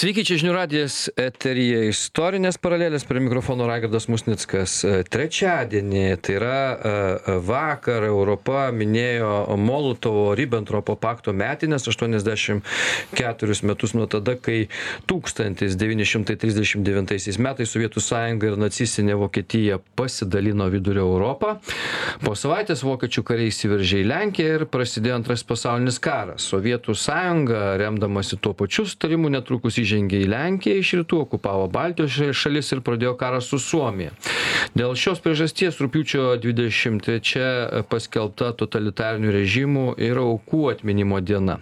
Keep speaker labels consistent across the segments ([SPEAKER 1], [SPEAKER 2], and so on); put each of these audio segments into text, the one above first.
[SPEAKER 1] Sveiki, čia žinių radijas eterija istorinės paralelės prie mikrofono Raigardas Musnickas. Trečiadienį, tai yra e, vakar, Europa minėjo Molotovo Ribbentropo pakto metinės 84 metus nuo tada, kai 1939 metais Sovietų sąjunga ir nacistinė Vokietija pasidalino vidurio Europą. Po savaitės vokiečių kariai įsiveržė į Lenkiją ir prasidėjo antrasis pasaulinis karas. Sovietų sąjunga, remdamasi tuo pačiu sutarimu, netrukus įžengė į Lenkiją iš rytų, okupavo Baltijos šalis ir pradėjo karą su Suomija. Dėl šios priežasties rūpiučio 23 paskelbta totalitarinių režimų ir aukų atminimo diena.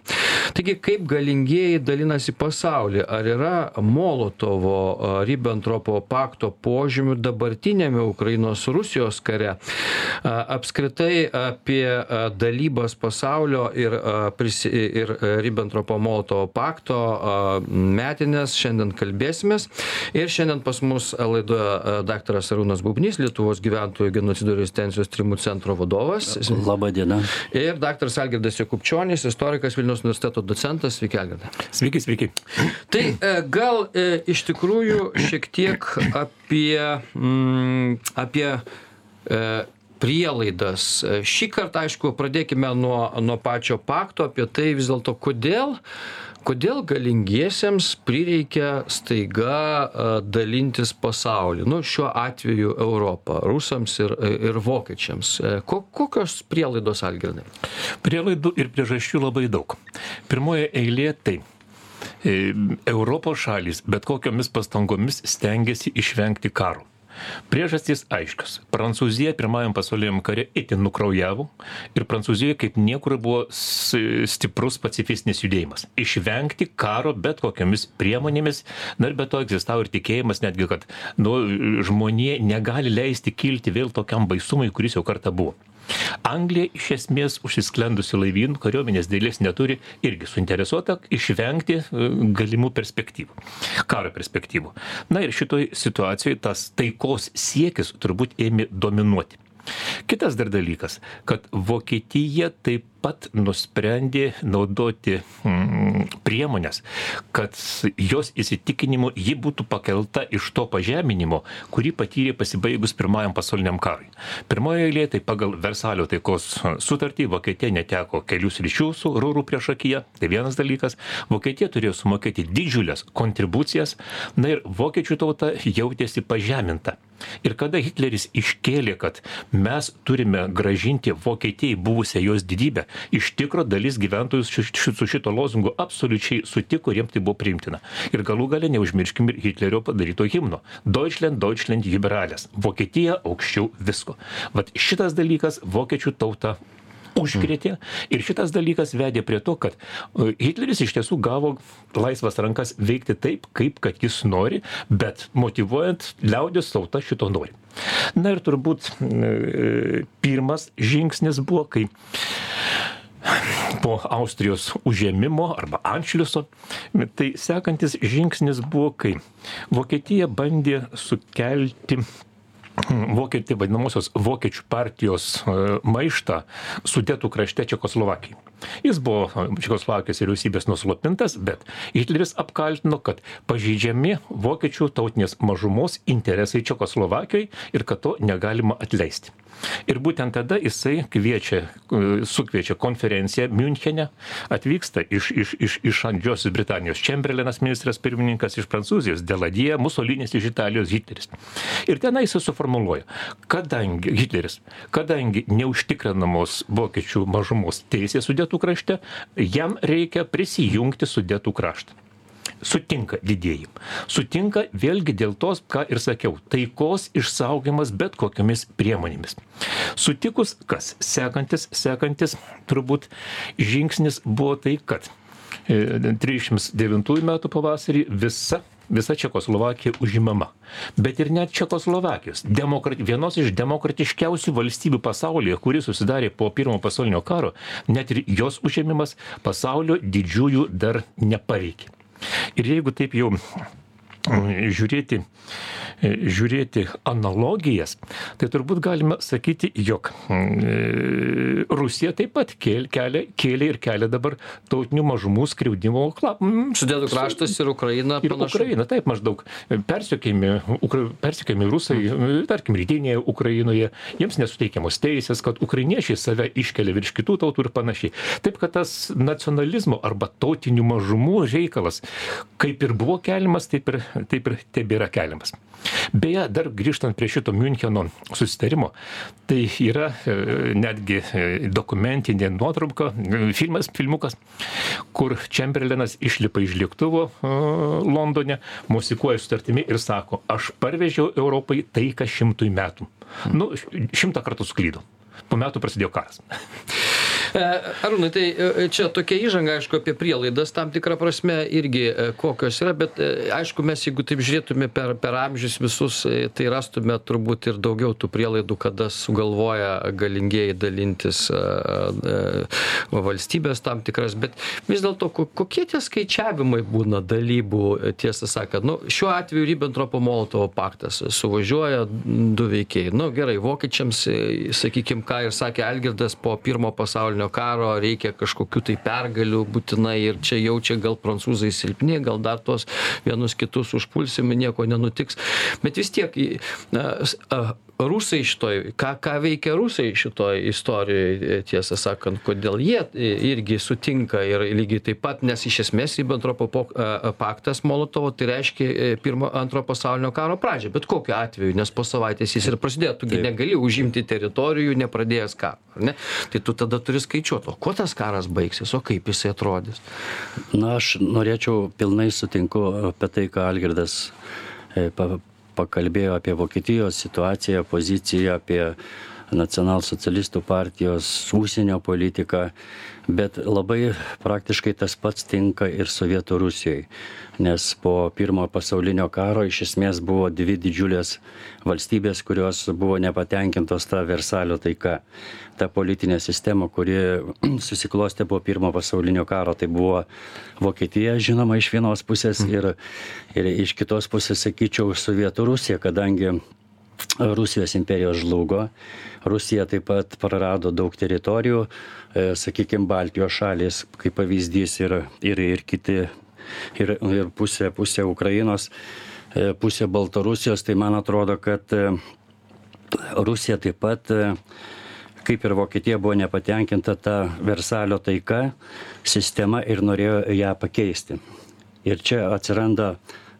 [SPEAKER 1] Taigi, kaip galingieji dalinasi pasaulį? Ar yra Molotovo Ribbentropo pakto požymių dabartinėme Ukrainos Rusijos kare? Apskritai apie dalybas pasaulio ir, ir Ribbentropo Molotovo pakto metinės šiandien kalbėsimės. Ir šiandien pas mus laidoje daktaras Arūnas Bubnys, Lietuvos gyventojų genocido rezistencijos trimų centro vadovas.
[SPEAKER 2] Labą dieną.
[SPEAKER 1] Ir daktaras Algirdas Jakubčionis, istorikas Vilnius universiteto docentas. Sveiki, Algirdai.
[SPEAKER 2] Sveiki, sveiki.
[SPEAKER 1] Tai e, gal e, iš tikrųjų šiek tiek apie, mm, apie e, prielaidas. Šį kartą, aišku, pradėkime nuo, nuo pačio pakto, apie tai vis dėlto, kodėl kodėl galingiesiems prireikia staiga dalintis pasaulį nu šiuo atveju europą rusams ir ir vokiečiams. Ko kokios prielaidos algirdai?
[SPEAKER 2] Prielaidų ir priežasčių labai daug. Pirmoje eilėje tai e, europos šalys bet kokiomis pastangomis stengiasi išvengti karo Priežastys aiškios. Prancūzija pirmajam pasauliniam kare itin nukraujavo ir Prancūzijoje kaip niekur buvo stiprus pacifistinis judėjimas. Išvengti karo bet kokiamis priemonėmis, na ir be to egzistavo ir tikėjimas netgi, kad nu, žmonė negali leisti kilti vėl tokiam baisumui, kuris jau kartą buvo. Anglija iš esmės užsisklendusi laivynų kariuomenės dėlės neturi irgi suinteresuota išvengti e, galimų perspektyvų, karo perspektyvų. Na ir šitoj situacijoje tas taikos siekis turbūt ėmė dominuoti. Kitas dar dalykas, kad Vokietija taip pat nusprendė naudoti mm, priemonės, kad jos įsitikinimu ji būtų pakelta iš to pažeminimo, kurį patyrė pasibaigus pirmajam pasauliniam karui. Pirmoje eilėje tai pagal Versalio taikos sutartį Vokietija neteko kelių ryšių su Rūrų priešakyje, tai vienas dalykas. Vokietija turėjo sumokėti didžiulės kontribucijas, na ir vokiečių tauta jautėsi pažeminta. Ir kada Hitleris iškėlė, kad mes turime gražinti Vokietijai buvusią jos didybę, iš tikro dalis gyventojų su šito lozungu absoliučiai sutiko ir jiems tai buvo priimtina. Ir galų galę neužmirškim ir Hitlerio padaryto himno. Deutschland, Deutschland, liberalės. Vokietija aukščiau visko. Vat šitas dalykas vokiečių tauta užkrėtė ir šitas dalykas vedė prie to, kad e, Hitleris iš tiesų gavo laisvas rankas veikti taip, kaip kad jis nori, bet motivuojant liaudės tauta šito nori. Na ir turbūt e, pirmas žingsnis buvo, kai po Austrijos užėmimo arba Anšliuso. Tai sekantis žingsnis buvo, kai Vokietija bandė sukelti Vokietį, vadinamosios Vokiečių partijos e, maištą sudetų krašte Čekoslovakijai. Jis buvo Čekoslovakijos vyriausybės nuslopintas, bet Hitleris apkaltino, kad pažeidžiami vokiečių tautinės mažumos interesai Čekoslovakijoje ir kad to negalima atleisti. Ir būtent tada jisai kviečia, sukviečia konferenciją Münchene, atvyksta iš, iš, iš, iš Didžiosios Britanijos Čemberlenas ministras pirmininkas, iš Prancūzijos Deladie, Musolinis iš Italijos Hitleris. Ir tenai jisai suformuluoja, kadangi Hitleris, kadangi neužtikrinamos vokiečių mažumos teisės sudėtų sudėtų krašte, jam reikia prisijungti sudėtų kraštą. Sutinka didėjim. Sutinka vėlgi dėl tos, ką ir sakiau, taikos išsaugimas bet kokiamis priemonėmis. Sutikus, kas sekantis, sekantis turbūt žingsnis buvo tai, kad 39 e, metų pavasarį visa visa Čekoslovakija užimama. Bet ir net Čekoslovakijos, demokrat, vienos iš demokratiškiausių valstybių pasaulyje, kuri susidarė po pirmo pasaulinio karo, net ir jos užėmimas pasaulio didžiųjų dar nepaveikė. Ir jeigu taip jau žiūrėti e, žiūrėti analogijas, tai turbūt galime sakyti, jog e, Rusija taip pat kėlė, kėlė, kėlė ir kelia dabar tautinių mažumų skriaudimo klausimą.
[SPEAKER 1] Sudėtų kraštas ir Ukraina.
[SPEAKER 2] Ir panašu. Ukraina, taip maždaug. Persiekėmi rusai, tarkim, rytinėje Ukrainoje, jiems nesuteikiamos teisės, kad ukrainiečiai save iškelia virš kitų tautų ir panašiai. Taip, kad tas nacionalizmo arba tautinių mažumų reikalas, kaip ir buvo keliamas, taip ir, taip ir tebėra keliamas. Beje, dar grįžtant prie šito Müncheno susitarimo, tai yra e, netgi e, dokumentinė nuotrauka, e, filmas, filmukas, kur Čemberlenas išlipa iš lėktuvo Londone, musikuoja sutartimi ir sako, aš parvežiau Europai taiką šimtui metų. Nu, šimtą kartų suklydo. Po metų prasidėjo karas.
[SPEAKER 1] E, Arūnai, tai e, čia tokia įžanga, aišku, apie prielaidas tam tikrą prasme irgi e, kokios yra, bet aišku, mes jeigu taip žiūrėtume per, per amžius visus, tai rastume turbūt ir daugiau tų prielaidų, kada sugalvoja galingieji dalintis valstybės tam tikras, bet vis dėlto kokie tie skaičiavimai būna dalybų, tiesą sakant, nu, šiuo atveju Ribbentropo Molotovo paktas suvažiuoja du veikiai. Nu gerai, vokiečiams, sakykime, ką ir sakė Algirdas po pirmo pasaulinio pasaulinio karo reikia kažkokių tai pergalių būtinai ir čia jaučia gal prancūzai silpni, gal dar tuos vienus kitus užpulsime, nieko nenutiks. Bet vis tiek na, rusai šitoj, ką, ką veikia rusai šitoj istorijoje, tiesą sakant, kodėl jie irgi sutinka ir lygiai taip pat, nes iš esmės Ribbentropo paktas Molotovo tai reiškia e, pirmo, antro pasaulinio karo pradžią, bet kokiu atveju, nes po savaitės jis ir prasidėjo, tugi negali užimti teritorijų nepradėjęs karo, ne? Tai tu tada turi skaičiuoti, o kuo tas karas baigsis, o kaip jisai atrodys.
[SPEAKER 3] Na, aš norėčiau pilnai sutinku apie tai, ką Algirdas e, pakalbėjo apie Vokietijos situaciją, poziciją, apie nacionalsocialistų partijos užsienio politiką, bet labai praktiškai tas pats tinka ir Sovietų Rusijoje, nes po pirmojo pasaulinio karo iš esmės buvo dvi didžiulės valstybės, kurios buvo nepatenkintos tą Versalio taika ta politinė sistema, kuri susiklostė po pirmo pasaulinio karo, tai buvo Vokietija, žinoma, iš vienos pusės mhm. ir, ir iš kitos pusės, sakyčiau, Sovietų Rusija, kadangi Rusijos imperijos žlugo, Rusija taip pat prarado daug teritorijų, e, sakykime, Baltijos šalis, kaip pavyzdys, ir, ir, ir kiti, ir, ir pusė, pusė Ukrainos, e, pusė Baltarusijos, tai man atrodo, kad e, Rusija taip pat kaip ir Vokietija buvo nepatenkinta ta Versalio taika sistema ir norėjo ją pakeisti. Ir čia atsiranda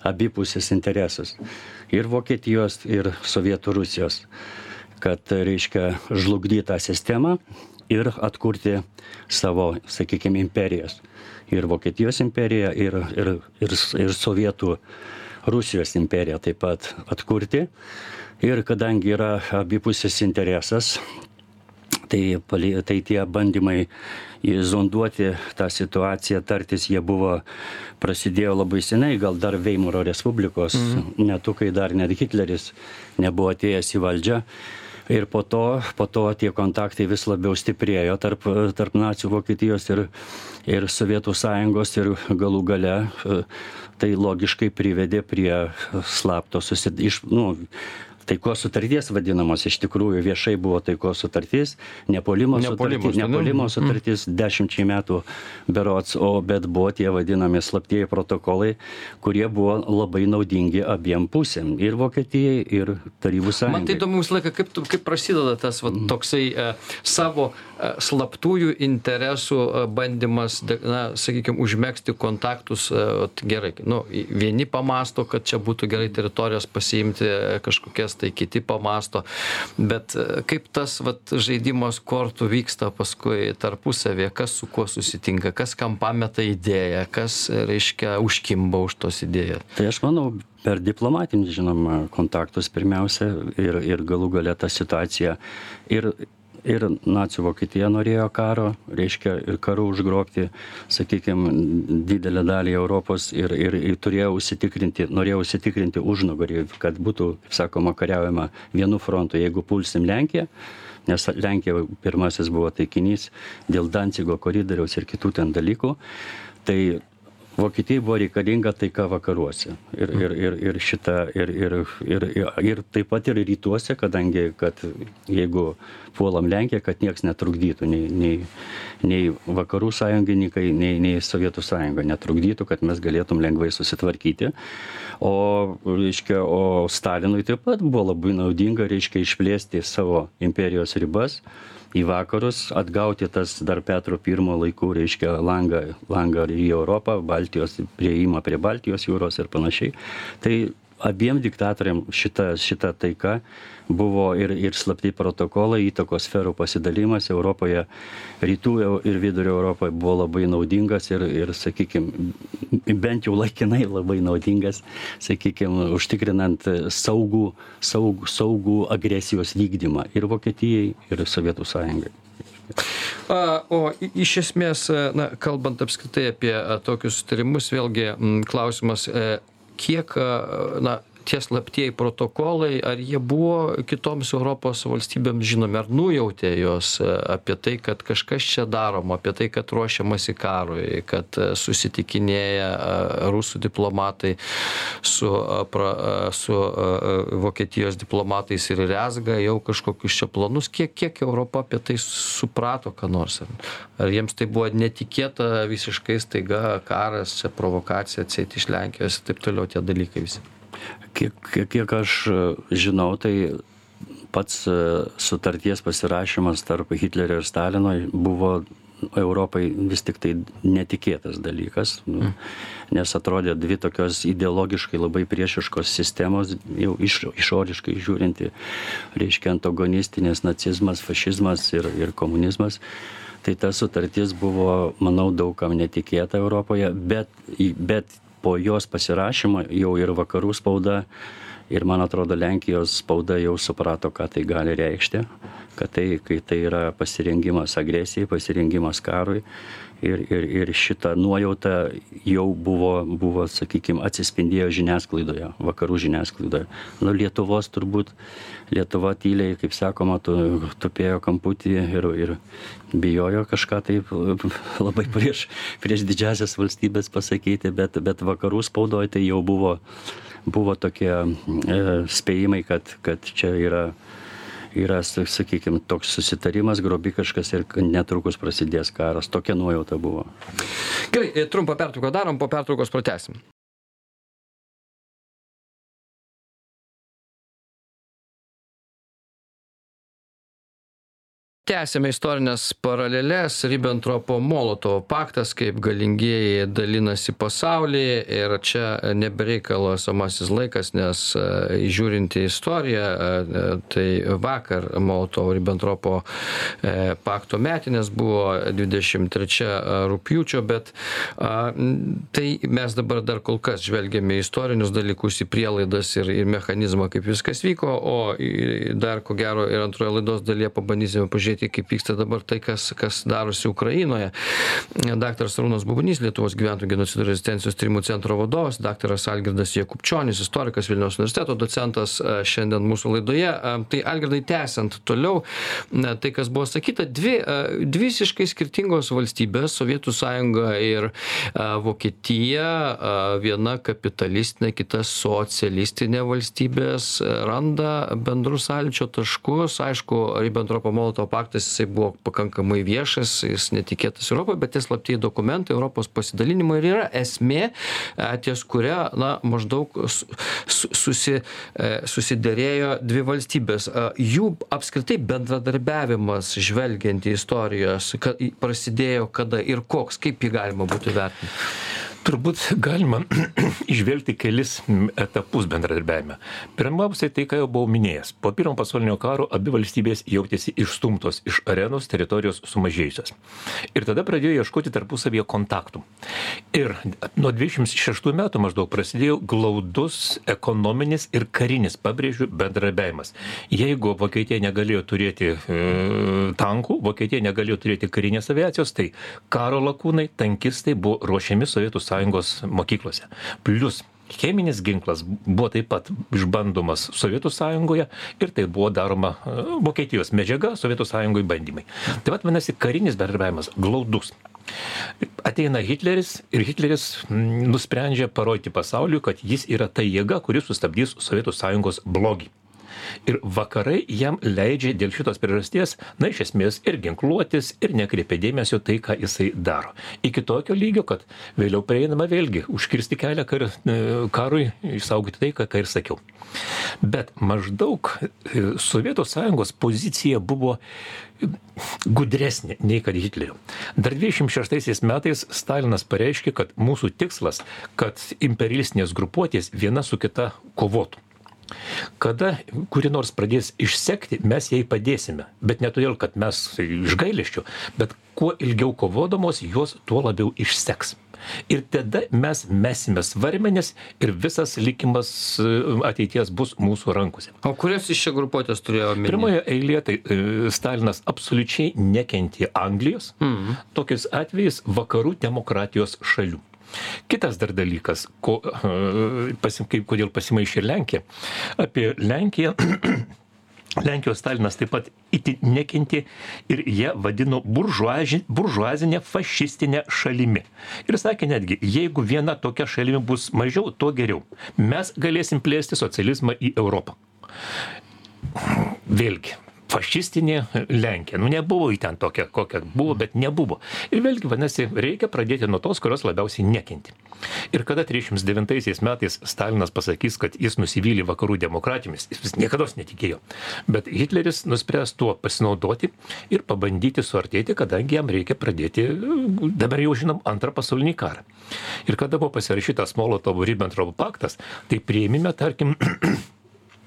[SPEAKER 3] abipusis interesas. Ir Vokietijos, ir Sovietų Rusijos. Kad, reiškia, žlugdyti tą sistemą ir atkurti savo, sakykime, imperijas. Ir Vokietijos imperija, ir, ir, ir, ir Sovietų Rusijos imperiją taip pat atkurti. Ir kadangi yra abipusis interesas, tai tai tie bandymai zonduoti tą situaciją tartis jie buvo prasidėjo labai seniai gal dar veimaro respublikos mhm. metu kai dar net hitleris nebuvo atėjęs į valdžią ir po to po to tie kontaktai vis labiau stiprėjo tarp tarp nacių vokietijos ir ir sovietų sąjungos ir galų gale tai logiškai privedė prie slapto susi iš nu taikos sutarties vadinamos iš tikrųjų viešai buvo taikos sutartis nepuolimo sutartis nepuolimo mm. sutartis dešimčiai metų berods o bet buvo tie vadinami slaptieji protokolai kurie buvo labai naudingi abiem pusėm ir vokietijai ir tarybų sąjungai
[SPEAKER 1] man tai įdomu visą laiką kaip tu kaip prasideda tas va mm. toksai e, savo slaptųjų interesų e, bandymas na sakykim užmegzti kontaktus e, vat gerai nu vieni pamąsto kad čia būtų gerai teritorijas pasiimti e, kažkokias tai kiti pamąsto bet e, kaip tas vat žaidimas kortų vyksta paskui tarpusavyje kas su kuo susitinka kas kam pameta idėją kas reiškia užkimba už tos idėjos?
[SPEAKER 3] Tai aš manau per diplomatinius žinoma kontaktus pirmiausia ir ir galų gale ta situacija ir ir nacių vokietija norėjo karo reiškia ir karu užgrobti sakykim didelę dalį europos ir ir ir turėjo užsitikrinti norėjo užsitikrinti užnugarį kad būtų sakoma kariaujama vienu frontu. Jeigu pulsim lenkiją nes lenkija pirmasis buvo taikinys dėl dancigo koridoriaus ir kitų ten dalykų tai Vokietijai buvo reikalinga taika vakaruose. Ir, ir, ir, ir, šita, ir, ir, ir, ir, ir taip pat ir rytuose, kadangi, kad jeigu puolam Lenkiją, kad nieks netrukdytų, nei, nei, nei vakarų sąjungininkai, nei, nei Sovietų sąjunga netrukdytų, kad mes galėtum lengvai susitvarkyti. O, reiškia, o Stalinui taip pat buvo labai naudinga, reiškia, išplėsti savo imperijos ribas į vakarus atgauti tas dar petro pirmo laikų reiškia langą langą į europą baltijos priėjimą prie baltijos jūros ir panašiai. Tai abiem diktatoriam šita šita taika buvo ir ir slapti protokolai įtakos sferų pasidalijimas europoje rytų ir vidurio europoj buvo labai naudingas ir ir sakykim bent jau laikinai labai naudingas sakykim užtikrinant saugų saugų saugų agresijos vykdymą ir vokietijai ir sovietų sąjungai.
[SPEAKER 1] A, o iš esmės, na, kalbant apskritai apie tokius sutarimus, vėlgi klausimas, e, kiek na tie slaptieji protokolai ar jie buvo kitoms europos valstybėms žinomi ar nujautė jos apie tai kad kažkas čia daroma apie tai kad ruošiamasi karui kad susitikinėja rusų diplomatai su pra su vokietijos diplomatais ir rezga jau kažkokius čia planus. Kiek kiek europa apie tai suprato ką nors? Ar jiems tai buvo netikėta visiškai staiga karas čia provokacija atseit iš lenkijos ir taip toliau tie dalykai visi
[SPEAKER 3] kiek kiek aš žinau tai pats sutarties pasirašymas tarp hitlerio ir stalino buvo europai vis tiktai netikėtas dalykas nu, nes atrodė dvi tokios ideologiškai labai priešiškos sistemos jau iš išoriškai žiūrinti reiškia antagonistinės nacizmas fašizmas ir ir komunizmas. Tai ta sutartis buvo manau daug kam netikėta europoje bet bet po jos pasirašymo jau ir vakarų spauda ir man atrodo lenkijos spauda jau suprato ką tai gali reikšti kad tai kai tai yra pasirengimas agresijai pasirengimas karui. Ir ir ir šita nuojauta jau buvo buvo sakykim atsispindėjo žiniasklaidoje vakarų žiniasklaidoje. Nu lietuvos turbūt lietuva tyliai kaip sakoma tu tupėjo kamputy ir ir bijojo kažką taip labai prieš prieš didžiąsias valstybes pasakyti bet bet vakarų spaudoj tai jau buvo buvo tokie e, spėjimai kad kad čia yra yra sakykim toks susitarimas grobikiškas ir netrukus prasidės karas. Tokia nuojauta buvo.
[SPEAKER 1] Gerai trumpą pertrauką darom po pertraukos pratęsim tęsiame istorines paraleles. Ribentropo molotovo paktas kaip galingieji dalinasi pasaulį ir čia ne be reikalo esamasis laikas nes žiūrint į istoriją tai vakar molotovo ribentropo pakto metinės buvo dvidešim trečia rugpjūčio bet tai mes dabar dar kol kas žvelgiame į istorinius dalykus į prielaidas ir ir mechanizmą kaip viskas vyko. O dar ko gero ir antroje laidos dalyje pabandysime pažiūrėti žiūrėti kaip vyksta dabar tai kas kas darosi ukrainoje. Daktaras arūnas bubnys lietuvos gyventojų genocido ir rezistencijos tyrimų centro vadovas daktaras algirdas jakubčionis istorikas vilniaus universiteto docentas šiandien mūsų laidoje. Tai algirdai tęsiant toliau na tai kas buvo sakyta dvi dvi visiškai skirtingos valstybės sovietų sąjunga ir vokietija viena kapitalistinė kita socialistinė valstybės randa bendrus sąlyčio taškus. Aišku ribentropo molotovo paktas faktas jisai buvo pakankamai viešas jis netikėtas europoj bet tie slaptieji dokumentai europos pasidalinimo ir yra esmė ties kuria na maždaug su susi susiderėjo dvi valstybės. Jų apskritai bendradarbiavimas žvelgiant į istorijos prasidėjo kada ir koks kaip jį galima būtų vertint
[SPEAKER 2] turbūt galima įžvelgti kelis etapus bendradarbiavime. Pirmiausiai tai ką jau buvau minėjęs po pirmo pasaulinio karo abi valstybės jautėsi išstumtos iš arenos teritorijos sumažėjusios. Ir tada pradėjo ieškoti tarpusavyje kontaktų. Ir nuo dvidešimt šeštų metų maždaug prasidėjo glaudus ekonominis ir karinis pabrėžiu bendradarbiavimas. Jeigu vokietija negalėjo turėti e, tankų vokietija negalėjo turėti karinės aviacijos tai karo lakūnai tankistai buvo ruošiami sovietų sąjungos sąjungos mokyklose. Plius cheminis ginklas buvo taip pat išbandomas sovietų sąjungoje ir tai buvo daroma vokietijos medžiaga sovietų sąjungoj bandymai. Tai vat vadinasi karinis bendradarbiavimas glaudus. Ateina Hitleris ir Hitleris nusprendžia parodyti pasauliu, kad jis yra ta jėga, kuri sustabdys Sovietų sąjungos blogį. Ir vakarai jam leidžia dėl šitos priežasties, na, iš esmės ir ginkluotis, ir nekreipia dėmesio tai, ką jisai daro. Iki tokio lygio, kad vėliau prieinama vėlgi užkirsti kelią kar, e, karui, išsaugoti tai, ką, ką ir sakiau. Bet maždaug e, Sovietų sąjungos pozicija buvo gudresnė nei kad Hitlerio. Dar 26 metais Stalinas pareiškė, kad mūsų tikslas, kad imperialistinės grupuotės viena su kita kovotų. Kada kuri nors pradės išsekti, mes jai padėsime. Bet ne todėl, kad mes iš gailėščių, bet kuo ilgiau kovodamos, jos tuo labiau išseks. Ir tada mes mesime svarmenis ir visas likimas e, ateities bus mūsų rankose.
[SPEAKER 1] O kurias iš čia grupuotės turėjo omeny?
[SPEAKER 2] Pirmoje eilėje tai e, Stalinas absoliučiai nekentė Anglijos, mm. tokiais atvejais vakarų demokratijos šalių. Kitas dar dalykas, ko, pasim, kaip, kodėl pasimaišė Lenkija. Apie Lenkiją Lenkijos Stalinas taip pat itin nekentė ir jie vadino buržuazi, buržuazinę fašistinę šalimi. Ir sakė netgi, jeigu viena tokia šalimi bus mažiau, tuo geriau. Mes galėsim plėsti socializmą į Europą. Vėlgi, fašistinė Lenkija. Nu, nebuvo į ten tokia, kokia buvo, bet nebuvo. Ir vėlgi, vadinasi, reikia pradėti nuo tos, kurios labiausiai nekinti. Ir kada 39 metais Stalinas pasakys, kad jis nusivylė vakarų demokratijomis, jis niekada netikėjo. Bet Hitleris nuspręs tuo pasinaudoti ir pabandyti suartėti, kadangi jam reikia pradėti, dabar jau žinom, antrą pasaulinį karą. Ir kada buvo pasirašytas Molotovo-Ribbentropo paktas, tai prieimime, tarkim,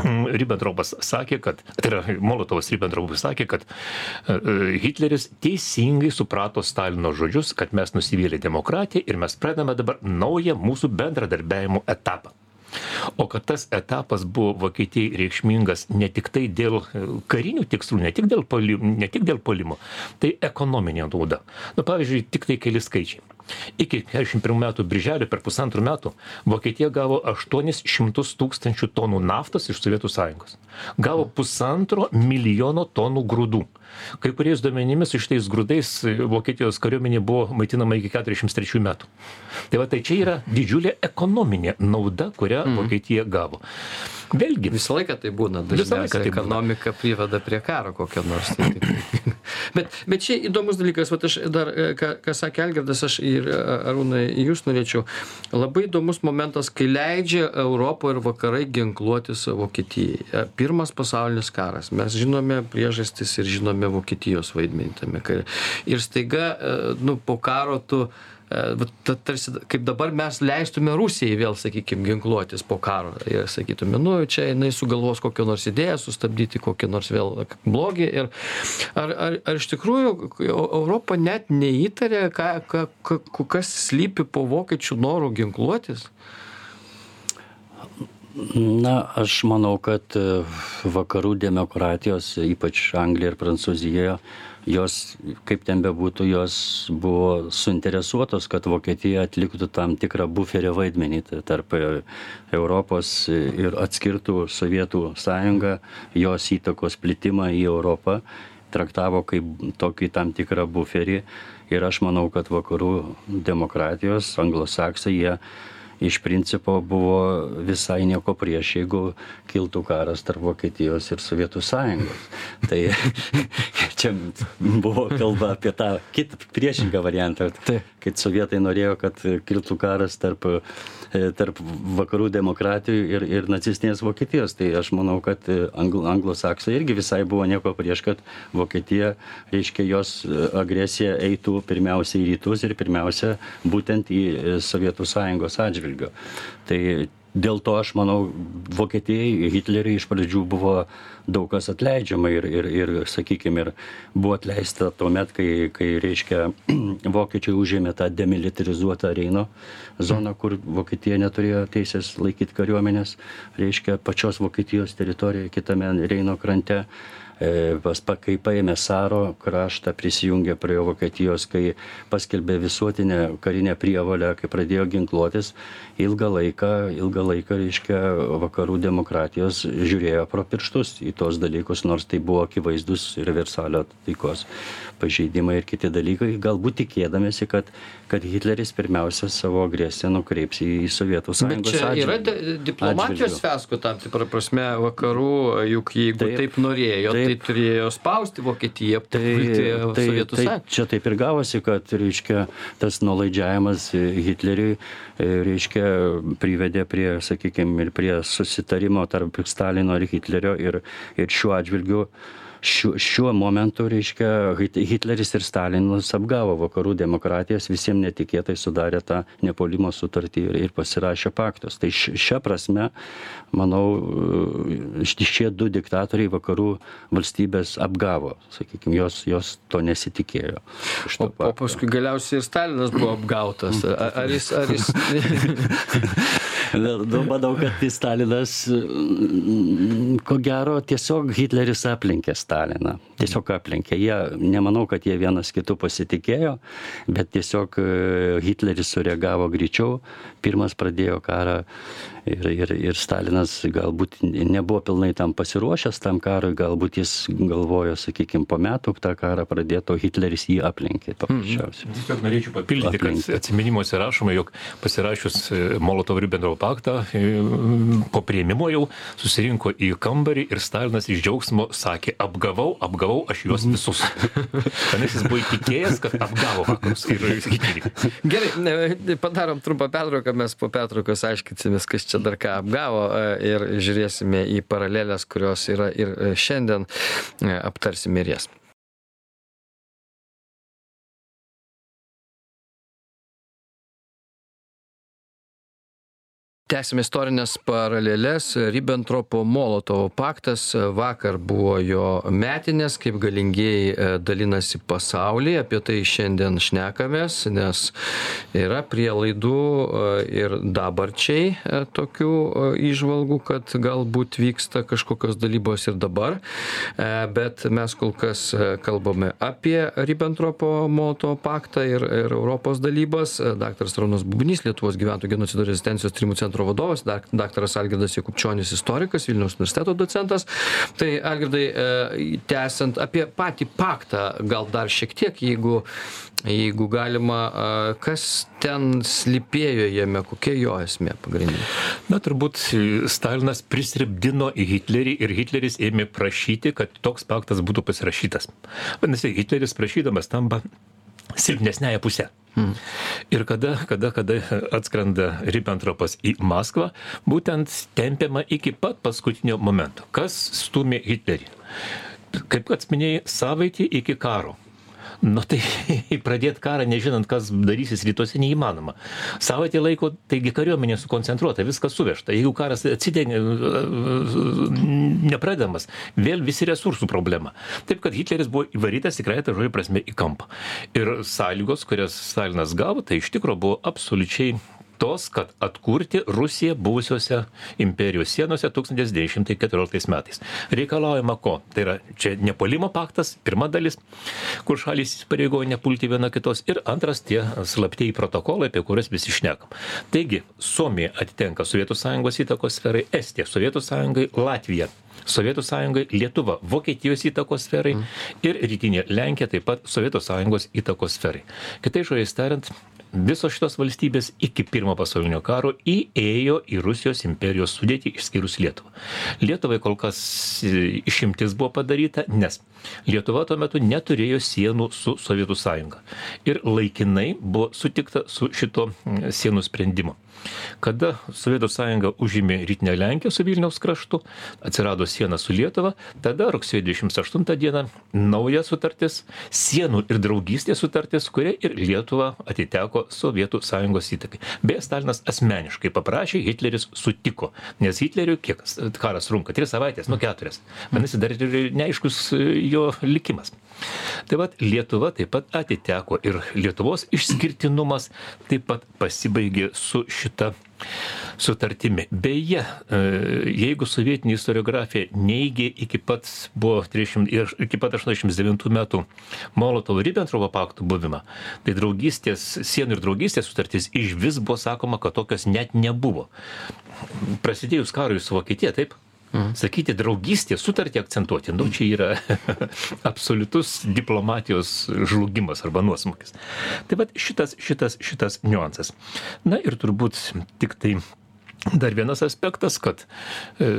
[SPEAKER 2] Ribbentropas sakė, kad, tai yra Molotovas Ribbentropui sakė, kad e, e, Hitleris teisingai suprato Stalino žodžius, kad mes nusivylė demokratiją ir mes pradame dabar naują mūsų bendradarbiavimo etapą. O kad tas etapas buvo Vokietijai reikšmingas ne tik tai dėl e, karinių tikslų, ne tik dėl, polimo, ne tik dėl polimo, tai ekonominė nauda. Na, pavyzdžiui, tik tai keli skaičiai. Iki 41 metų birželio per pusantrų metų Vokietija gavo 800 tūkstančių tonų naftos iš Sovietų sąjungos. Gavo pusantro milijono tonų grūdų. Kai kuriais duomenimis iš tais grūdais Vokietijos kariuomenė buvo maitinama iki 43 metų. Tai va tai čia yra didžiulė ekonominė nauda, kurią mm. Vokietija gavo.
[SPEAKER 1] Vėlgi. Visą laiką tai būna. Laiką tai ekonomika būna. priveda prie karo kokio nors. Tai, bet, bet čia įdomus dalykas, va, aš dar, e, ką, ką sakė Elgirdas, aš ir e, Arūnai, jūs norėčiau. Labai įdomus momentas, kai leidžia Europo ir vakarai ginkluotis Vokietijai. E, pirmas pasaulinis karas. Mes žinome priežastis ir žinome Vokietijos vaidmenį tame kare. Ir staiga, nu, po karo tu ta, tarsi kaip dabar mes leistume Rusijai vėl, sakykime, ginkluotis po karo. Ir sakytume, nu, čia jinai sugalvos kokią nors idėją, sustabdyti kokį nors vėl blogį. Ir ar, ar, ar iš tikrųjų Europa net neįtarė, ką, ką, ką, kas slypi po vokiečių norų ginkluotis?
[SPEAKER 3] Na, aš manau, kad vakarų demokratijos, ypač Anglija ir Prancūzija, jos kaip ten bebūtų jos buvo suinteresuotos kad vokietija atliktų tam tikrą buferio vaidmenį tarp e, europos ir atskirtų sovietų sąjungą jos įtakos plitimą į europą traktavo kaip tokį tam tikrą buferį. Ir aš manau kad vakarų demokratijos anglosaksai jie iš principo buvo visai nieko prieš, jeigu kiltų karas tarp Vokietijos ir Sovietų sąjungos. Tai čia buvo kalba apie tą kitą priešingą variantą, kad sovietai norėjo, kad kiltų karas tarp, tarp vakarų demokratijų ir, ir nacistinės Vokietijos. Tai aš manau, kad angl, anglosaksai irgi visai buvo nieko prieš, kad Vokietija, reiškia, jos agresija eitų pirmiausia į rytus ir pirmiausia būtent į Sovietų sąjungos atžvilgių. Tai dėl to aš manau, Vokietijai, Hitleriui iš pradžių buvo daug kas atleidžiama ir, ir, ir sakykime, ir buvo atleista tuo met, kai, kai reiškia, vokiečiai užėmė tą demilitarizuotą Reino zoną, kur Vokietija neturėjo teisės laikyti kariuomenės, reiškia, pačios Vokietijos teritorijoje, kitame Reino krante pas, pa, kai paėmė Saro kraštą, prisijungė prie Vokietijos, kai paskelbė visuotinę karinę prievalę, kai pradėjo ginkluotis, ilgą laiką, ilgą laiką, reiškia, vakarų demokratijos žiūrėjo pro pirštus į tos dalykus, nors tai buvo akivaizdus ir Versalio taikos pažeidimai ir kiti dalykai, galbūt tikėdamėsi, kad, kad Hitleris pirmiausia savo agresiją nukreips į Sovietų sąjungą.
[SPEAKER 1] Bet čia atžvilgių. yra di diplomatijos feskų tam tikrą prasme vakarų, juk jeigu taip, taip norėjo, tai taip, tai turėjo spausti Vokietiją, tai, tai, Sovietų
[SPEAKER 3] tai, sąjungą. Čia taip ir gavosi, kad, reiškia, tas nuolaidžiavimas Hitleriui, e, reiškia, privedė prie, sakykime, ir prie susitarimo tarp Stalino ir Hitlerio ir, ir šiuo atžvilgiu šiuo šiuo momentu reiškia hitleris ir stalinas apgavo vakarų demokratijas visiem netikėtai sudarė tą nepuolimo sutartį ir ir pasirašė paktus. Tai šia prasme manau šie du diktatoriai vakarų valstybes apgavo sakykim jos jos to nesitikėjo.
[SPEAKER 1] Iš to o, o paskui galiausiai ir stalinas buvo apgautas. Ar jis ar jis
[SPEAKER 3] manau kad stalinas ko gero tiesiog hitleris aplenkė staliną tiesiog aplenkė. Jie nemanau kad jie vienas kitu pasitikėjo bet tiesiog e, hitleris sureagavo greičiau. Pirmas pradėjo karą ir ir ir stalinas galbūt nebuvo pilnai tam pasiruošęs tam karui galbūt jis galvojo sakykim po metų tą karą pradėt o hitleris jį aplenkė paprasčiausiai.
[SPEAKER 2] Mhm. tiesiog norėčiau papildyti kad atsiminimuose rašoma jog pasirašius e, molotovo ribentropo paktą e, po priėmimo jau susirinko į kambarį ir stalinas iš džiaugsmo sakė apgavau apgavau aš juos mhm. visus. Vadinasi jis buvo įtikėjęs kad apgavo vakarus
[SPEAKER 1] gerai padarom trumpą pertrauką mes po pertraukos aiškinsimės kas čia dar ką apgavo e, ir žiūrėsime į paraleles kurios yra ir e, šiandien e, aptarsime ir jas tęsiame istorines paraleles ribentropo molotovo paktas vakar buvo jo metinės kaip galingieji e, dalinasi pasaulį. Apie tai šiandien šnekamės nes yra prielaidų e, ir dabarčiai e, tokių įžvalgų kad galbūt vyksta kažkokios dalybos ir dabar. Bet mes kol kas kalbame apie ribentropo molotovo paktą ir ir europos dalybas. Daktaras arūnas bubnys lietuvos gyventojų genocido rezistencijos tyrimų centro centro vadovas dak daktaras algirdas jakubčionis istorikas vilniaus universiteto docentas. Tai algirdai e, tęsiant apie patį paktą gal dar šiek tiek jeigu jeigu galima kas ten slypėjo jame kokia jo esmė pagrindinė?
[SPEAKER 2] Na turbūt stalinas prisirpdino hitlerį ir hitleris ėmė prašyti kad toks paktas būtų pasirašytas. Vadinasi hitleris prašydamas tampa silpnesniąja puse. Hmm. Ir kada, kada, kada atskrenda Ribbentropas į Maskvą, būtent tempiama iki pat paskutinio momento. Kas stumė Hitlerį? Kaip pats minėjai, savaitį iki karo nu tai pradėt karą nežinant kas darysis rytuose neįmanoma. Savaitė laiko taigi kariuomenė sukoncentruota viskas suvežta. Jeigu karas atsidengia nepradedamas vėl visi resursų problema. Taip kad hitleris buvo įvarytas tikrąja to žodžio prasme į kampą. Ir sąlygos kurias stalinas gavo tai iš tikro buvo absoliučiai tos kad atkurti rusiją buvusiose imperijos sienose tūkstantis devyni šimtai keturioliktais metais. Reikalaujama ko? Tai yra čia nepuolimo paktas pirma dalis kur šalys įsipareigoja nepulti viena kitos ir antras tie slaptieji protokolai apie kuriuos visi šnekam. Taigi suomija atitenka sovietų sąjungos įtakos sferai estija sovietų sąjungai latvija sovietų sąjungai lietuva vokietijos įtakos sferai ir rytinė lenkija taip pat sovietų sąjungos įtakos sferai. Kitais žodžiais tariant visos šitos valstybės iki pirmo pasaulinio karo įėjo į rusijos imperijos sudėtį išskyrus lietuvą. Lietuvai kol kas e, išimtis buvo padaryta nes lietuva tuo metu neturėjo sienų su sovietų sąjunga. Ir laikinai buvo sutikta su šituo sienų sprendimu kada sovietų sąjunga užėmė rytinę lenkiją su vilniaus kraštu atsirado siena su lietuva tada rugsėjo dvidešims aštuntą dieną nauja sutartis sienų ir draugystės sutartis kuria ir lietuva atiteko sovietų sąjungos įtakai. Beje stalinas asmeniškai paprašė hitleris sutiko nes hitleriui kiek karas trunka tris savaites nu keturias. Vadinasi dar ir neaiškus jo likimas tai vat lietuva taip pat atiteko ir lietuvos išskirtinumas taip pat pasibaigė su šita sutartimi. Beje, e, jeigu sovietinė istoriografija neigė iki pat, buvo 300, iki pat 89 metų Molotovo-Ribbentropo paktų buvimą, tai draugystės, sienų ir draugystės sutartys iš vis buvo sakoma, kad tokios net nebuvo. Prasidėjus karui su Vokietija, taip, Mhm. Sakyti draugystė, sutartį akcentuoti, nu čia yra absoliutus diplomatijos žlugimas arba nuosmukis. Tai va šitas, šitas, šitas niuansas. Na ir turbūt tik tai dar vienas aspektas, kad e,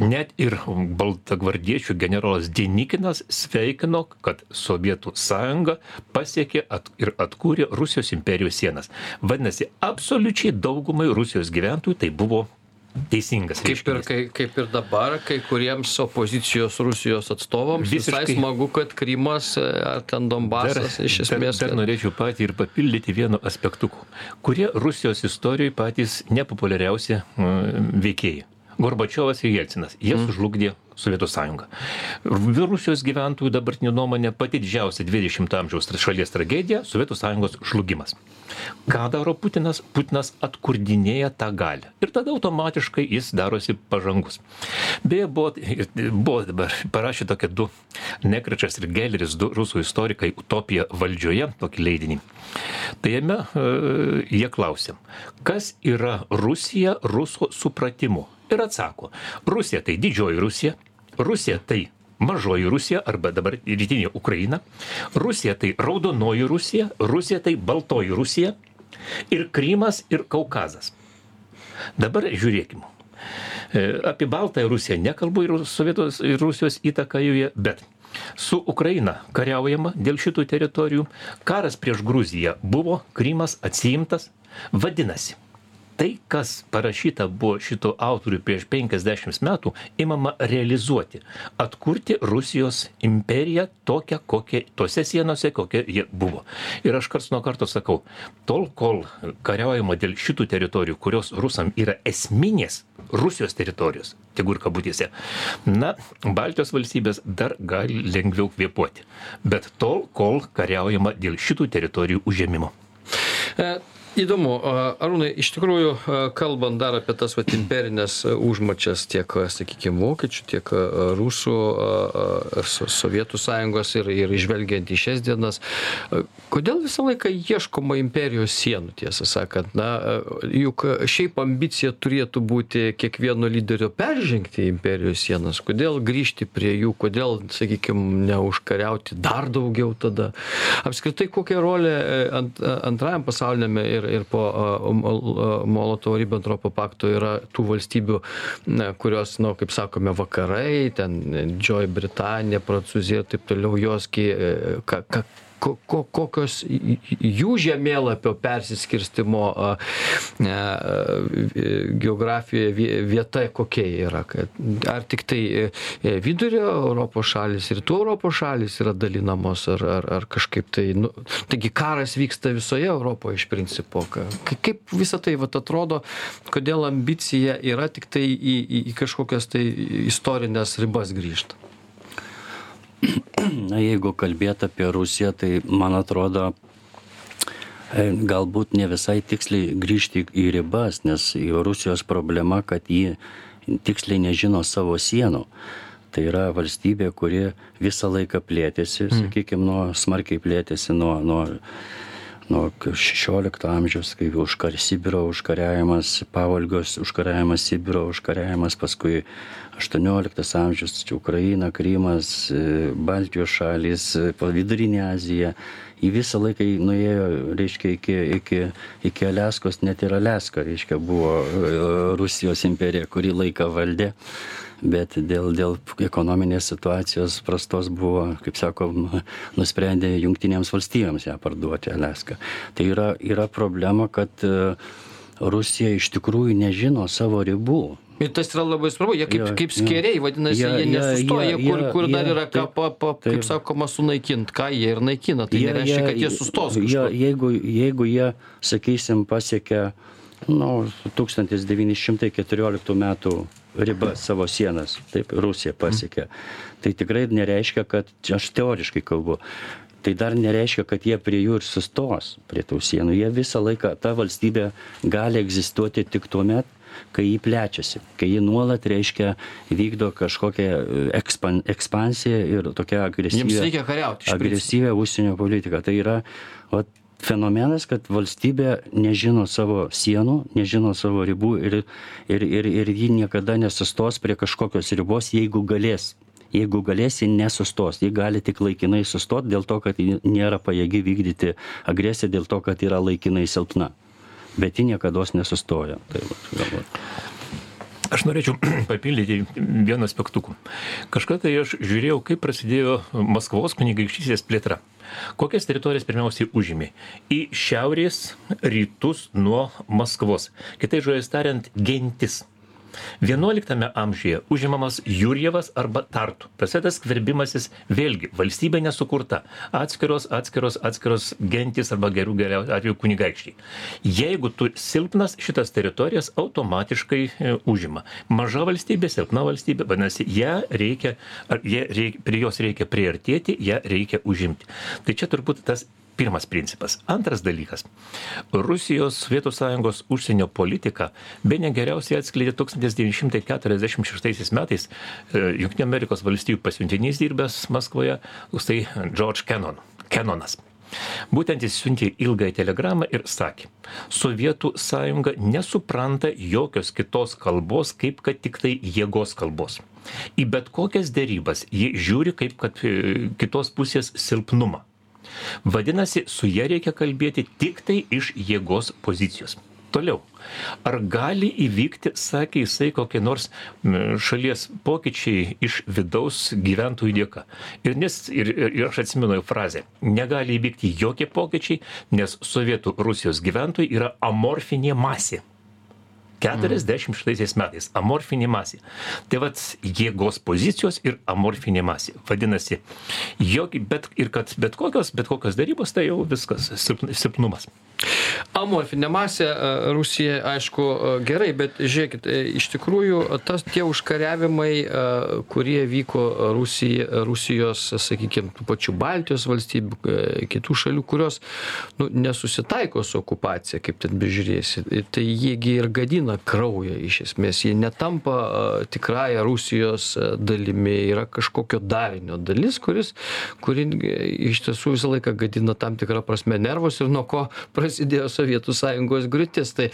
[SPEAKER 2] net ir baltagvardiečių generolas Denikinas sveikino, kad Sovietų sąjunga pasiekė at, ir atkūrė Rusijos imperijos sienas. Vadinasi, absoliučiai daugumai Rusijos gyventojų tai buvo teisingas.
[SPEAKER 1] Kaip ir, kai, kaip ir dabar, kai kuriems opozicijos Rusijos atstovams Visiškai. visai smagu, kad Krymas e, ar ten Donbasas dar, iš esmės.
[SPEAKER 2] Dar, dar norėčiau patį ir papildyti vienu aspektu, kurie Rusijos istorijoje patys nepopuliariausi veikėjai. Gorbačiovas ir Jelcinas. Jie mm. sužlugdė Sovietų sąjungą. Rusijos gyventojų dabartinė nuomonė pati didžiausia 20 amžiaus šalies tragedija - Sovietų sąjungos žlugimas. Ką daro Putinas? Putinas atkurdinėja tą galę. Ir tada automatiškai jis darosi pažangus. Beje, buvo, buvo dabar parašė tokie du, Nekračas ir Gelleris, du rusų istorikai, Utopija valdžioje, tokį leidinį. Tai jame e, jie klausė, kas yra Rusija rusų supratimu? Ir atsako, Rusija tai didžioji Rusija, Rusija tai mažoji Rusija arba dabar rytinė Ukraina, Rusija tai raudonoji Rusija, Rusija tai baltoji Rusija ir Krymas ir Kaukazas. Dabar žiūrėkime. Apie Baltąją Rusiją nekalbu ir, Sovietos, ir Rusijos įtaką joje, bet su Ukraina kariaujama dėl šitų teritorijų. Karas prieš Gruziją buvo, Krymas atsiimtas. Vadinasi, tai kas parašyta buvo šitų autorių prieš penkiasdešims metų imama realizuoti. Atkurti rusijos imperiją tokią kokia tose sienose kokia ji buvo. Ir aš karts nuo karto sakau tol kol kariaujama dėl šitų teritorijų kurios rusam yra esminės rusijos teritorijos tegu ir kabutėse na baltijos valstybės dar gali lengviau kvėpuoti. Bet tol kol kariaujama dėl šitų teritorijų užėmimo.
[SPEAKER 1] E, įdomu arūnai iš tikrųjų kalbant dar apie tas vat imperines užmačias tiek sakykim vokiečių tiek rusų so sovietų sąjungos ir ir žvelgiant į šias dienas kodėl visą laiką ieškoma imperijos sienų tiesą sakant? Na juk šiaip ambicija turėtų būti kiekvieno lyderio peržengti imperijos sienas. Kodėl grįžti prie jų? Kodėl sakykim neužkariauti dar daugiau tada? Apskritai kokia rolė e, ant antrajam pasauliniame ir ir po molotovo ribentropo pakto yra tų valstybių na kurios nu kaip sakome vakarai ten didžioji britanija prancūzija ir taip toliau jos gi e, ką ką ko ko kokios jų žemėlapio persiskirstymo a a geografijoje vieta kokia yra kad ar tiktai e, e, vidurio europos šalys rytų europos šalys yra dalinamos ar ar ar kažkaip tai nu taigi karas vyksta visoje europoj iš principo kaip visa tai vat atrodo kodėl ambicija yra tiktai į į į kažkokias tai istorines ribas grįžt
[SPEAKER 3] Na, jeigu kalbėt apie Rusiją, tai man atrodo, e, galbūt ne visai tiksliai grįžti į ribas, nes Rusijos problema, kad ji tiksliai nežino savo sienų. Tai yra valstybė, kuri visą laiką plėtėsi, mm. sakykime, nuo smarkiai plėtėsi nuo, nuo nuo šešiolikto amžiaus kai užkar sibiro užkariavimas pavolgio užkariavimas sibiro užkariavimas paskui aštuonioliktas amžius čia ukraina krymas e, baltijos šalys e, vidurinė azija. Į visą laiką nuėjo reiškia iki iki iki aliaskos net ir aliaska reiškia buvo e, rusijos imperija kurį laiką valdė. Bet dėl dėl ekonominės situacijos prastos buvo kaip sakom nusprendė jungtinėms valstijoms ją parduoti aliaską. Tai yra yra problema kad rusija iš tikrųjų nežino savo ribų
[SPEAKER 1] Ir tas yra labai svarbu, jie kaip, ja, kaip skėriai, vadinasi, ja, jie nesustoja, ja, ja, kur, kur ja, dar yra ką, pa, pa, taip, kaip sakoma, sunaikinti, ką jie ir naikina. Tai ja, nereiškia, kad jie sustos. Ja,
[SPEAKER 3] jeigu, jeigu jie, sakysim, pasiekia nu, 1914 metų ribas savo sienas taip rusija pasiekė tai tikrai nereiškia kad aš teoriškai kalbu tai dar nereiškia, kad jie prie jų ir sustos, prie tų sienų. Jie visą laiką, ta valstybė gali egzistuoti tik tuo met, kai jį plečiasi, kai jį nuolat reiškia vykdo kažkokią e, ekspan, ekspansiją ir tokią
[SPEAKER 1] kariauti.
[SPEAKER 3] Agresyvę užsienio politiką. Tai yra o, fenomenas, kad valstybė nežino savo sienų, nežino savo ribų ir, ir, ir, ir ji niekada nesustos prie kažkokios ribos, jeigu galės jeigu galės, ji nesustos. Ji gali tik laikinai sustoti dėl to, kad ji nėra pajėgi vykdyti agresiją, dėl to, kad yra laikinai silpna bet ji niekada nesustoja. Tai, galbūt.
[SPEAKER 2] Aš norėčiau papildyti vienu aspektuku. Kažkada tai aš žiūrėjau, kaip prasidėjo Maskvos kunigaikštysės plėtra. Kokias teritorijas pirmiausiai užėmė? Į šiaurės rytus nuo Maskvos. Kitai žodžiais tariant, gentis vienuoliktame amžiuje užimamas jurjevas arba tartu. Prasideda skverbimasis vėlgi valstybė nesukurta. Atskiros atskiros atskiros gentys arba gerų geriausiu atveju kunigaikščiai. Jeigu tu silpnas šitas teritorijas automatiškai e, užima. Maža valstybė silpna valstybė vadinasi ją reikia ar ją reik prie jos reikia priartėti ją reikia užimti. Tai čia turbūt tas pirmas principas antras dalykas rusijos sovietų sąjungos užsienio politika bene geriausiai atskleidė tūkstantis devyni šimtai keturiasdešim šeštaisiais metais e, jungtinių amerikos valstijų pasiuntinys dirbęs maskvoje tai george kennon kenonas Būtent jis siuntė ilgąją telegramą ir sakė, Sovietų sąjunga nesupranta jokios kitos kalbos, kaip kad tik tai jėgos kalbos. Į bet kokias dėrybas ji žiūri kaip kad e, kitos pusės silpnumą. Vadinasi, su ja reikia kalbėti tik tai iš jėgos pozicijos. Toliau. Ar gali įvykti, sakė jisai, kokie nors šalies pokyčiai iš vidaus gyventojų dėka. Ir, nes, ir, ir aš atsimenu frazę, negali įvykti jokie pokyčiai, nes sovietų Rusijos gyventojai yra amorfinė masė. 46 metais amorfinė masė. Tai vad jėgos pozicijos ir amorfinė masė. Vadinasi, jogi, bet ir kad bet kokios, bet kokios darybos, tai jau viskas silpnumas.
[SPEAKER 1] Amorfinė masė e, Rusija, aišku, e, gerai, bet žiūrėkit, e, iš tikrųjų tas tie užkariavimai, kurie vyko Rusija, Rusijos, sakykime, tų pačių Baltijos valstybių, kitų šalių, kurios nu, nesusitaiko su okupacija, kaip ten bežiūrėsi, tai jiegi ir gadina kraują iš esmės, jie netampa tikrąją Rusijos dalimi, yra kažkokio darinio dalis, kuris, kuri iš tiesų visą laiką gadina tam tikrą prasme nervus ir nuo ko prasidėjo Sovietų sąjungos griūtis. Tai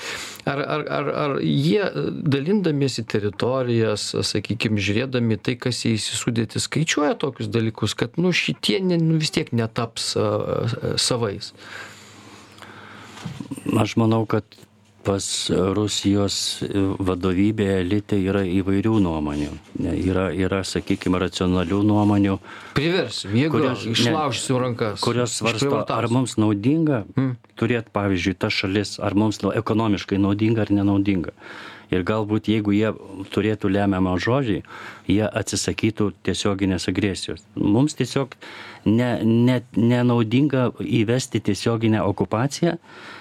[SPEAKER 1] ar, ar, ar, ar jie dalindamiesi teritorijas, sakykime, žiūrėdami tai, kas jais įsudėti, skaičiuoja tokius dalykus, kad nu, šitie ne, nu, vis tiek netaps uh, savais?
[SPEAKER 3] Aš manau, kad pas Rusijos vadovybė elite yra įvairių nuomonių. Yra, yra sakykime, racionalių nuomonių.
[SPEAKER 1] Priversim, jeigu išlaužysim rankas.
[SPEAKER 3] Kurios svarsto, ar mums naudinga hmm. Turėti, pavyzdžiui, ta šalis, ar mums ekonomiškai naudinga ar nenaudinga ir galbūt jeigu jie turėtų lemiamą žodžį, jie atsisakytų tiesioginės agresijos. Mums tiesiog ne, ne, nenaudinga įvesti tiesioginę okupaciją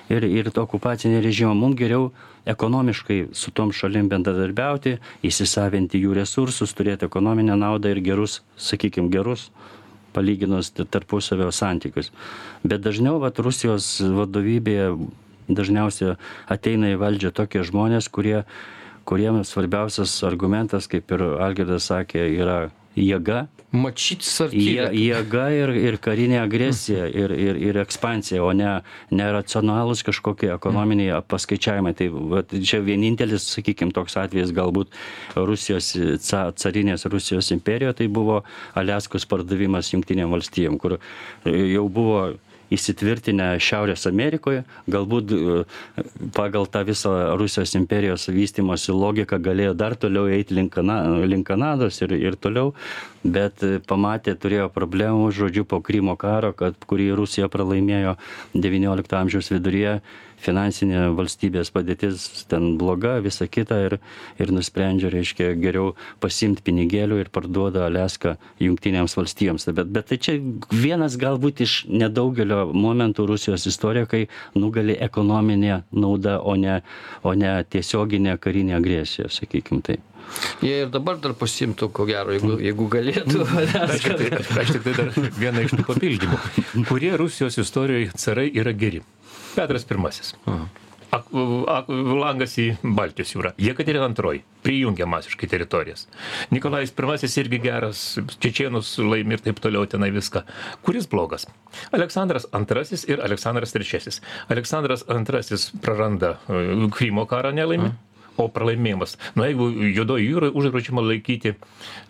[SPEAKER 3] ir, ir okupacinį režimą. Mums geriau ekonomiškai su tom šalim bendradarbiauti, įsisavinti jų resursus, turėti ekonominę naudą ir gerus, sakykime, gerus palyginus tarpusavio santykius. Bet dažniau vat, Rusijos vadovybėje dažniausiai ateina į valdžią tokie žmonės, kurie, kuriem svarbiausias argumentas, kaip ir Algirdas sakė, yra jėga.
[SPEAKER 1] Mačytis ar
[SPEAKER 3] jė, jėga ir, ir karinė agresija ir, ir, ir ekspansija, o ne neracionalus kažkokie ekonominiai paskaičiavimai. Tai va, čia vienintelis, sakykime, toks atvejis galbūt Rusijos, carinės Rusijos imperijoje, tai buvo Aliaskos pardavimas Junktinėm valstijom, kur jau buvo įsitvirtinę Šiaurės Amerikoje, galbūt e, pagal tą visą Rusijos imperijos vystimosi logiką galėjo dar toliau eiti link, Kana, link Kanados ir, ir toliau, bet e, pamatė, turėjo problemų, žodžiu, po Krymo karo, kad, kurį Rusija pralaimėjo XIX amžiaus viduryje, finansinė valstybės padėtis ten bloga, visa kita ir, ir nusprendžia, reiškia, geriau pasimti pinigėlių ir parduoda Aleską jungtinėms valstijoms. Bet, bet tai čia vienas galbūt iš nedaugelio momentų Rusijos istorijoje, kai nugali ekonominė nauda, o ne, o ne tiesioginė karinė agresija, sakykime taip.
[SPEAKER 1] Jie ir dabar dar pasimtų, ko gero, jeigu, jeigu galėtų.
[SPEAKER 2] Aš tik, tai, aš tik tai dar vieną iš tų papildymų. Kurie Rusijos istorijoje carai yra geri? Petras I. Ak, ak, langas į Baltijos jūrą. Jekaterina II prijungia masiškai teritorijas. Nikolajus I irgi geras, Čečienus laimi ir taip toliau tenai viską. Kuris blogas? Aleksandras II ir Aleksandras III. Aleksandras II praranda e, Krymo karą nelaimi. Mm o pralaimėjimas. Na jeigu juodoj jūroj uždraudžiama laikyti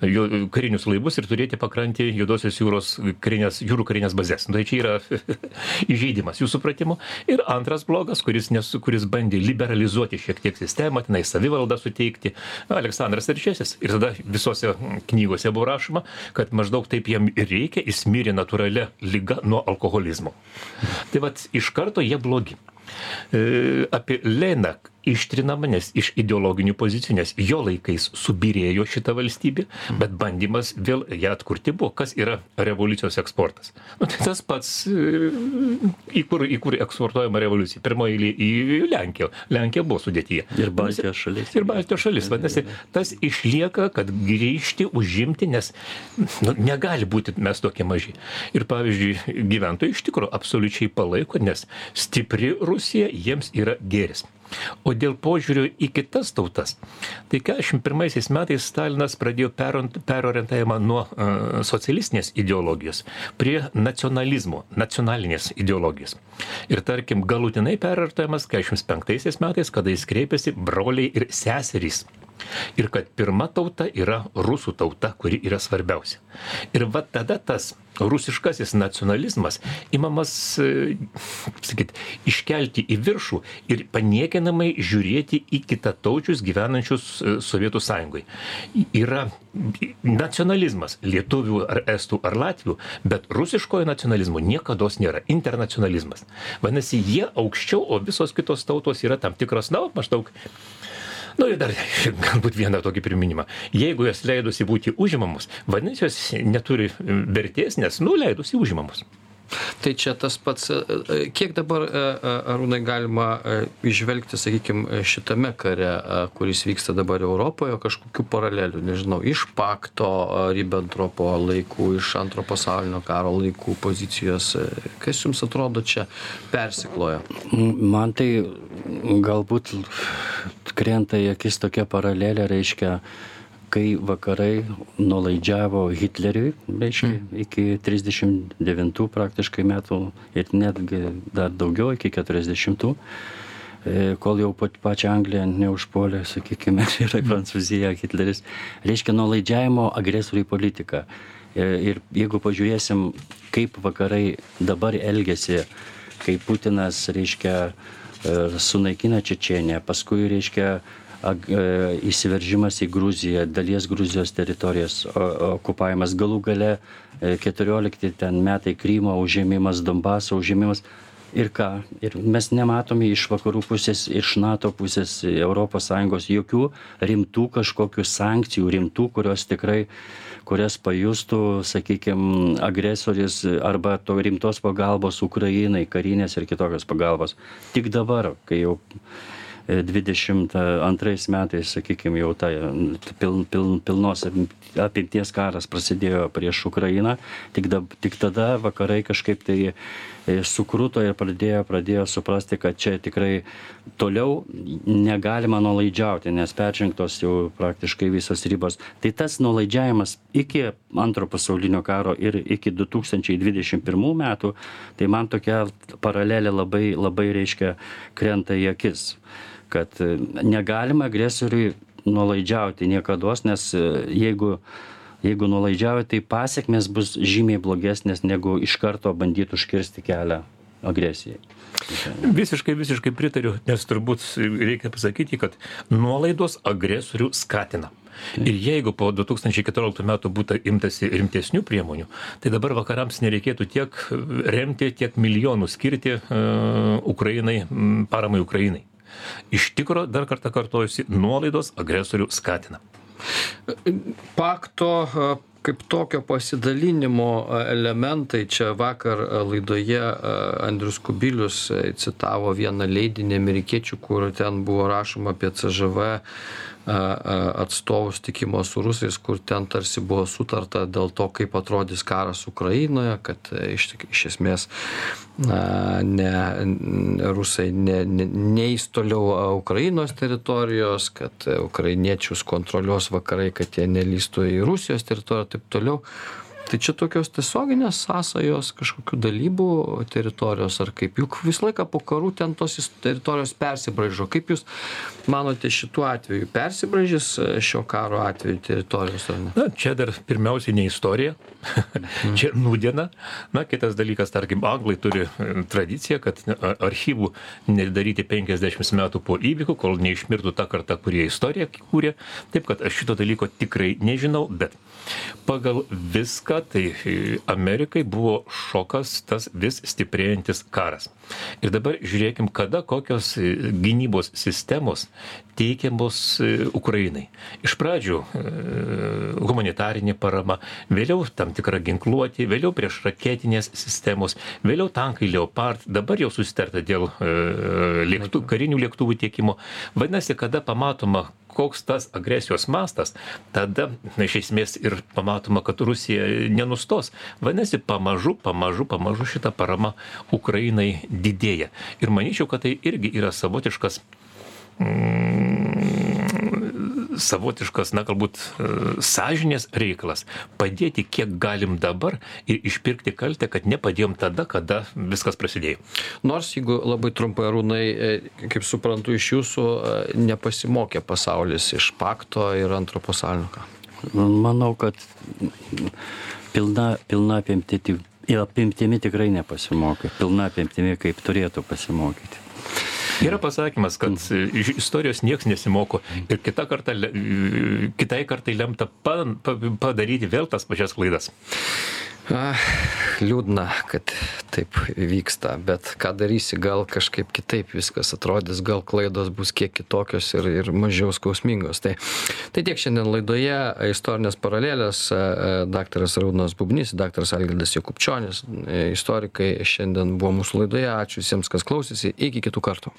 [SPEAKER 2] jo karinius laivus ir turėti pakrantėj juodosios jūros karines jūrų karines bazes. Nu tai čia yra įžeidimas jų supratimu ir antras blogas kuris nes kuris bandė liberalizuoti šiek tiek sistemą tenai savivaldą suteikti aleksandras trečiasis. Ir tada visose knygose buvo rašoma kad maždaug taip jam ir reikia jis mirė natūralia liga nuo alkoholizmo. Tai vat iš karto jie blogi. E, apie leną ištrinama nes iš ideologinių pozicijų nes jo laikais subyrėjo šita valstybė bet bandymas vėl ją atkurti buvo. Kas yra revoliucijos eksportas? Nu tai tas pats e, į kur į kur eksportuojama revoliucija? Pirmoj eilėj į lenkiją. Lenkija buvo sudėtyje.
[SPEAKER 3] Ir baltijos šalis.
[SPEAKER 2] ir baltijos šalis. Vadinasi tas išlieka kad grįžti užimti nes nu negali būti mes tokie maži. Ir pavyzdžiui gyventojai iš tikro absoliučiai palaiko nes stipri rusija jiems yra gėris O dėl požiūrio į kitas tautas, tai 41 metais Stalinas pradėjo perorientavimą nuo uh, socialistinės ideologijos prie nacionalizmo, nacionalinės ideologijos. Ir tarkim, galutinai perorientavimas 45 metais, kada jis kreipėsi broliai ir seserys ir kad pirma tauta yra rusų tauta, kuri yra svarbiausia. Ir va tada tas rusiškasis nacionalizmas imamas, e, sakyt, iškelti į viršų ir paniekinamai žiūrėti į kitataučius gyvenančius e, Sovietų sąjungoje. Yra nacionalizmas lietuvių ar estų ar latvių, bet rusiškojo nacionalizmo niekada nėra. Internacionalizmas. Vadinasi, jie aukščiau, o visos kitos tautos yra tam tikros, na, maždaug nu ir dar galbūt vieną tokį priminimą. Jeigu jos leidosi būti užimamos vadinasi jos neturi vertės nes nu leidosi užimamos
[SPEAKER 1] Tai čia tas pats, e, e, kiek dabar, e, Arūnai, galima išvelgti, sakykime, šitame kare, kuris vyksta dabar Europoje, kažkokių paralelių, nežinau, iš pakto Ribbentropo laikų, iš antro pasaulinio karo laikų pozicijos. Kas jums atrodo čia persikloja?
[SPEAKER 3] Man tai galbūt krenta į akis tokia paralelė, reiškia, kai vakarai nuolaidžiavo Hitleriui, reiškia, mm. iki 39 praktiškai metų ir netgi dar daugiau, iki 40 e, kol jau pačią Angliją neužpuolė, sakykime, ir Prancūzija, Hitleris, reiškia nuolaidžiavimo agresoriui politiką. Ir, e, ir jeigu pažiūrėsim, kaip vakarai dabar elgesi, kai Putinas, reiškia, e, sunaikina Čečienę, paskui, reiškia, įsiveržimas į Gruziją, dalies Gruzijos teritorijos okupavimas, galų gale 14 e, metai Krymo užėmimas, Donbaso užėmimas. Ir ką? Ir mes nematome iš vakarų pusės, iš NATO pusės, ES jokių rimtų kažkokių sankcijų, rimtų, kurios tikrai, kurias pajustų, sakykime, agresoris arba to rimtos pagalbos Ukrainai, karinės ir kitokios pagalbos. Tik dabar, kai jau dvidešimt antrais metais sakykim jau ta pil pil pilnos apimties karas prasidėjo prieš ukrainą tik dab tik tada vakarai kažkaip tai e, sukruto ir pradėjo pradėjo suprasti kad čia tikrai toliau negalima nuolaidžiauti nes peržengtos jau praktiškai visos ribos tai tas nuolaidžiavimas iki antro pasaulinio karo ir iki du tūkstančiai dvidešim pirmų metų tai man tokia paralelė labai labai reiškia krenta į akis kad e, negalima agresoriui nuolaidžiauti niekados, nes e, jeigu, jeigu nuolaidžiauja, tai pasiekmes bus žymiai blogesnės, negu iš karto bandyti užkirsti kelią agresijai.
[SPEAKER 2] Visiškai, visiškai pritariu, nes turbūt reikia pasakyti, kad nuolaidos agresorių skatina. Ir jeigu po 2014 metų būtų imtasi rimtesnių priemonių, tai dabar vakarams nereikėtų tiek remti, tiek milijonų skirti uh, Ukrainai, paramai Ukrainai. Iš tikro, dar kartą kartojusi, nuolaidos agresorių skatina.
[SPEAKER 1] Pakto kaip tokio pasidalinimo elementai čia vakar laidoje Andrius Kubilius citavo vieną leidinį amerikiečių, kur ten buvo rašoma apie CŽV atstovų sutikimo su rusais kur ten tarsi buvo sutarta dėl to kaip atrodys karas ukrainoje kad iš iš esmės na ne rusai ne ne neis toliau ukrainos teritorijos kad ukrainiečius kontroliuos vakarai kad jie nelįstų į rusijos teritoriją taip toliau tai čia tokios tiesioginės sąsajos kažkokių dalybų teritorijos ar kaip? Juk visą laiką po karų ten tos teritorijos persibraižo. Kaip jūs manote šituo atveju? Persibraižys e, šio karo atveju teritorijos ar ne?
[SPEAKER 2] Na čia dar pirmiausiai ne istorija. Čia nūdiena na kitas dalykas tarkim anglai turi e, tradiciją kad archyvų nedaryti penkiasdešims metų po įvykių kol neišmirtų ta karta kurie istoriją kūrė. Taip kad aš šito dalyko tikrai nežinau bet pagal viską tai e, amerikai buvo šokas tas vis stiprėjantis karas ir dabar žiūrėkim kada kokios e, gynybos sistemos teikiamos e, ukrainai. Iš pradžių humanitarinė parama vėliau tam tikra ginkluotė vėliau priešraketinės sistemos vėliau tankai leopard dabar jau susitarta dėl lėktų karinių lėktuvų tiekimo. Vadinasi kada pamatoma koks tas agresijos mastas tada iš esmės ir pamatoma kad rusija nenustos. Vadinasi pamažu pamažu pamažu šita parama ukrainai didėja. Ir manyčiau kad tai irgi yra savotiškas mm, savotiškas na galbūt e, sąžinės reikalas. Padėti kiek galim dabar ir išpirkti kaltę kad nepadėjom tada kada viskas prasidėjo.
[SPEAKER 1] Nors jeigu labai trumpai arūnai e, kaip suprantu iš jūsų e, nepasimokė pasaulis iš pakto ir antro pasaulinio
[SPEAKER 3] manau kad pilna pilna apimti apimtimi tikrai nepasimokė. Pilna apimtimi kaip turėtų pasimokyti.
[SPEAKER 2] Yra pasakymas, kad iš istorijos niekas nesimoko. Ir kita karta, kitai kartai lemta padaryti vėl tas pačias klaidas.
[SPEAKER 1] Ah, liūdna, kad taip vyksta, bet ką darysi, gal kažkaip kitaip viskas atrodys, gal klaidos bus kiek kitokios ir, ir mažiau skausmingos. Tai, tai tiek šiandien laidoje istorinės paralelės, daktaras Raunas Bubnys, daktaras Algirdas Jokupčionis, istorikai šiandien buvo mūsų laidoje. Ačiū visiems, kas klausėsi, iki kitų kartų.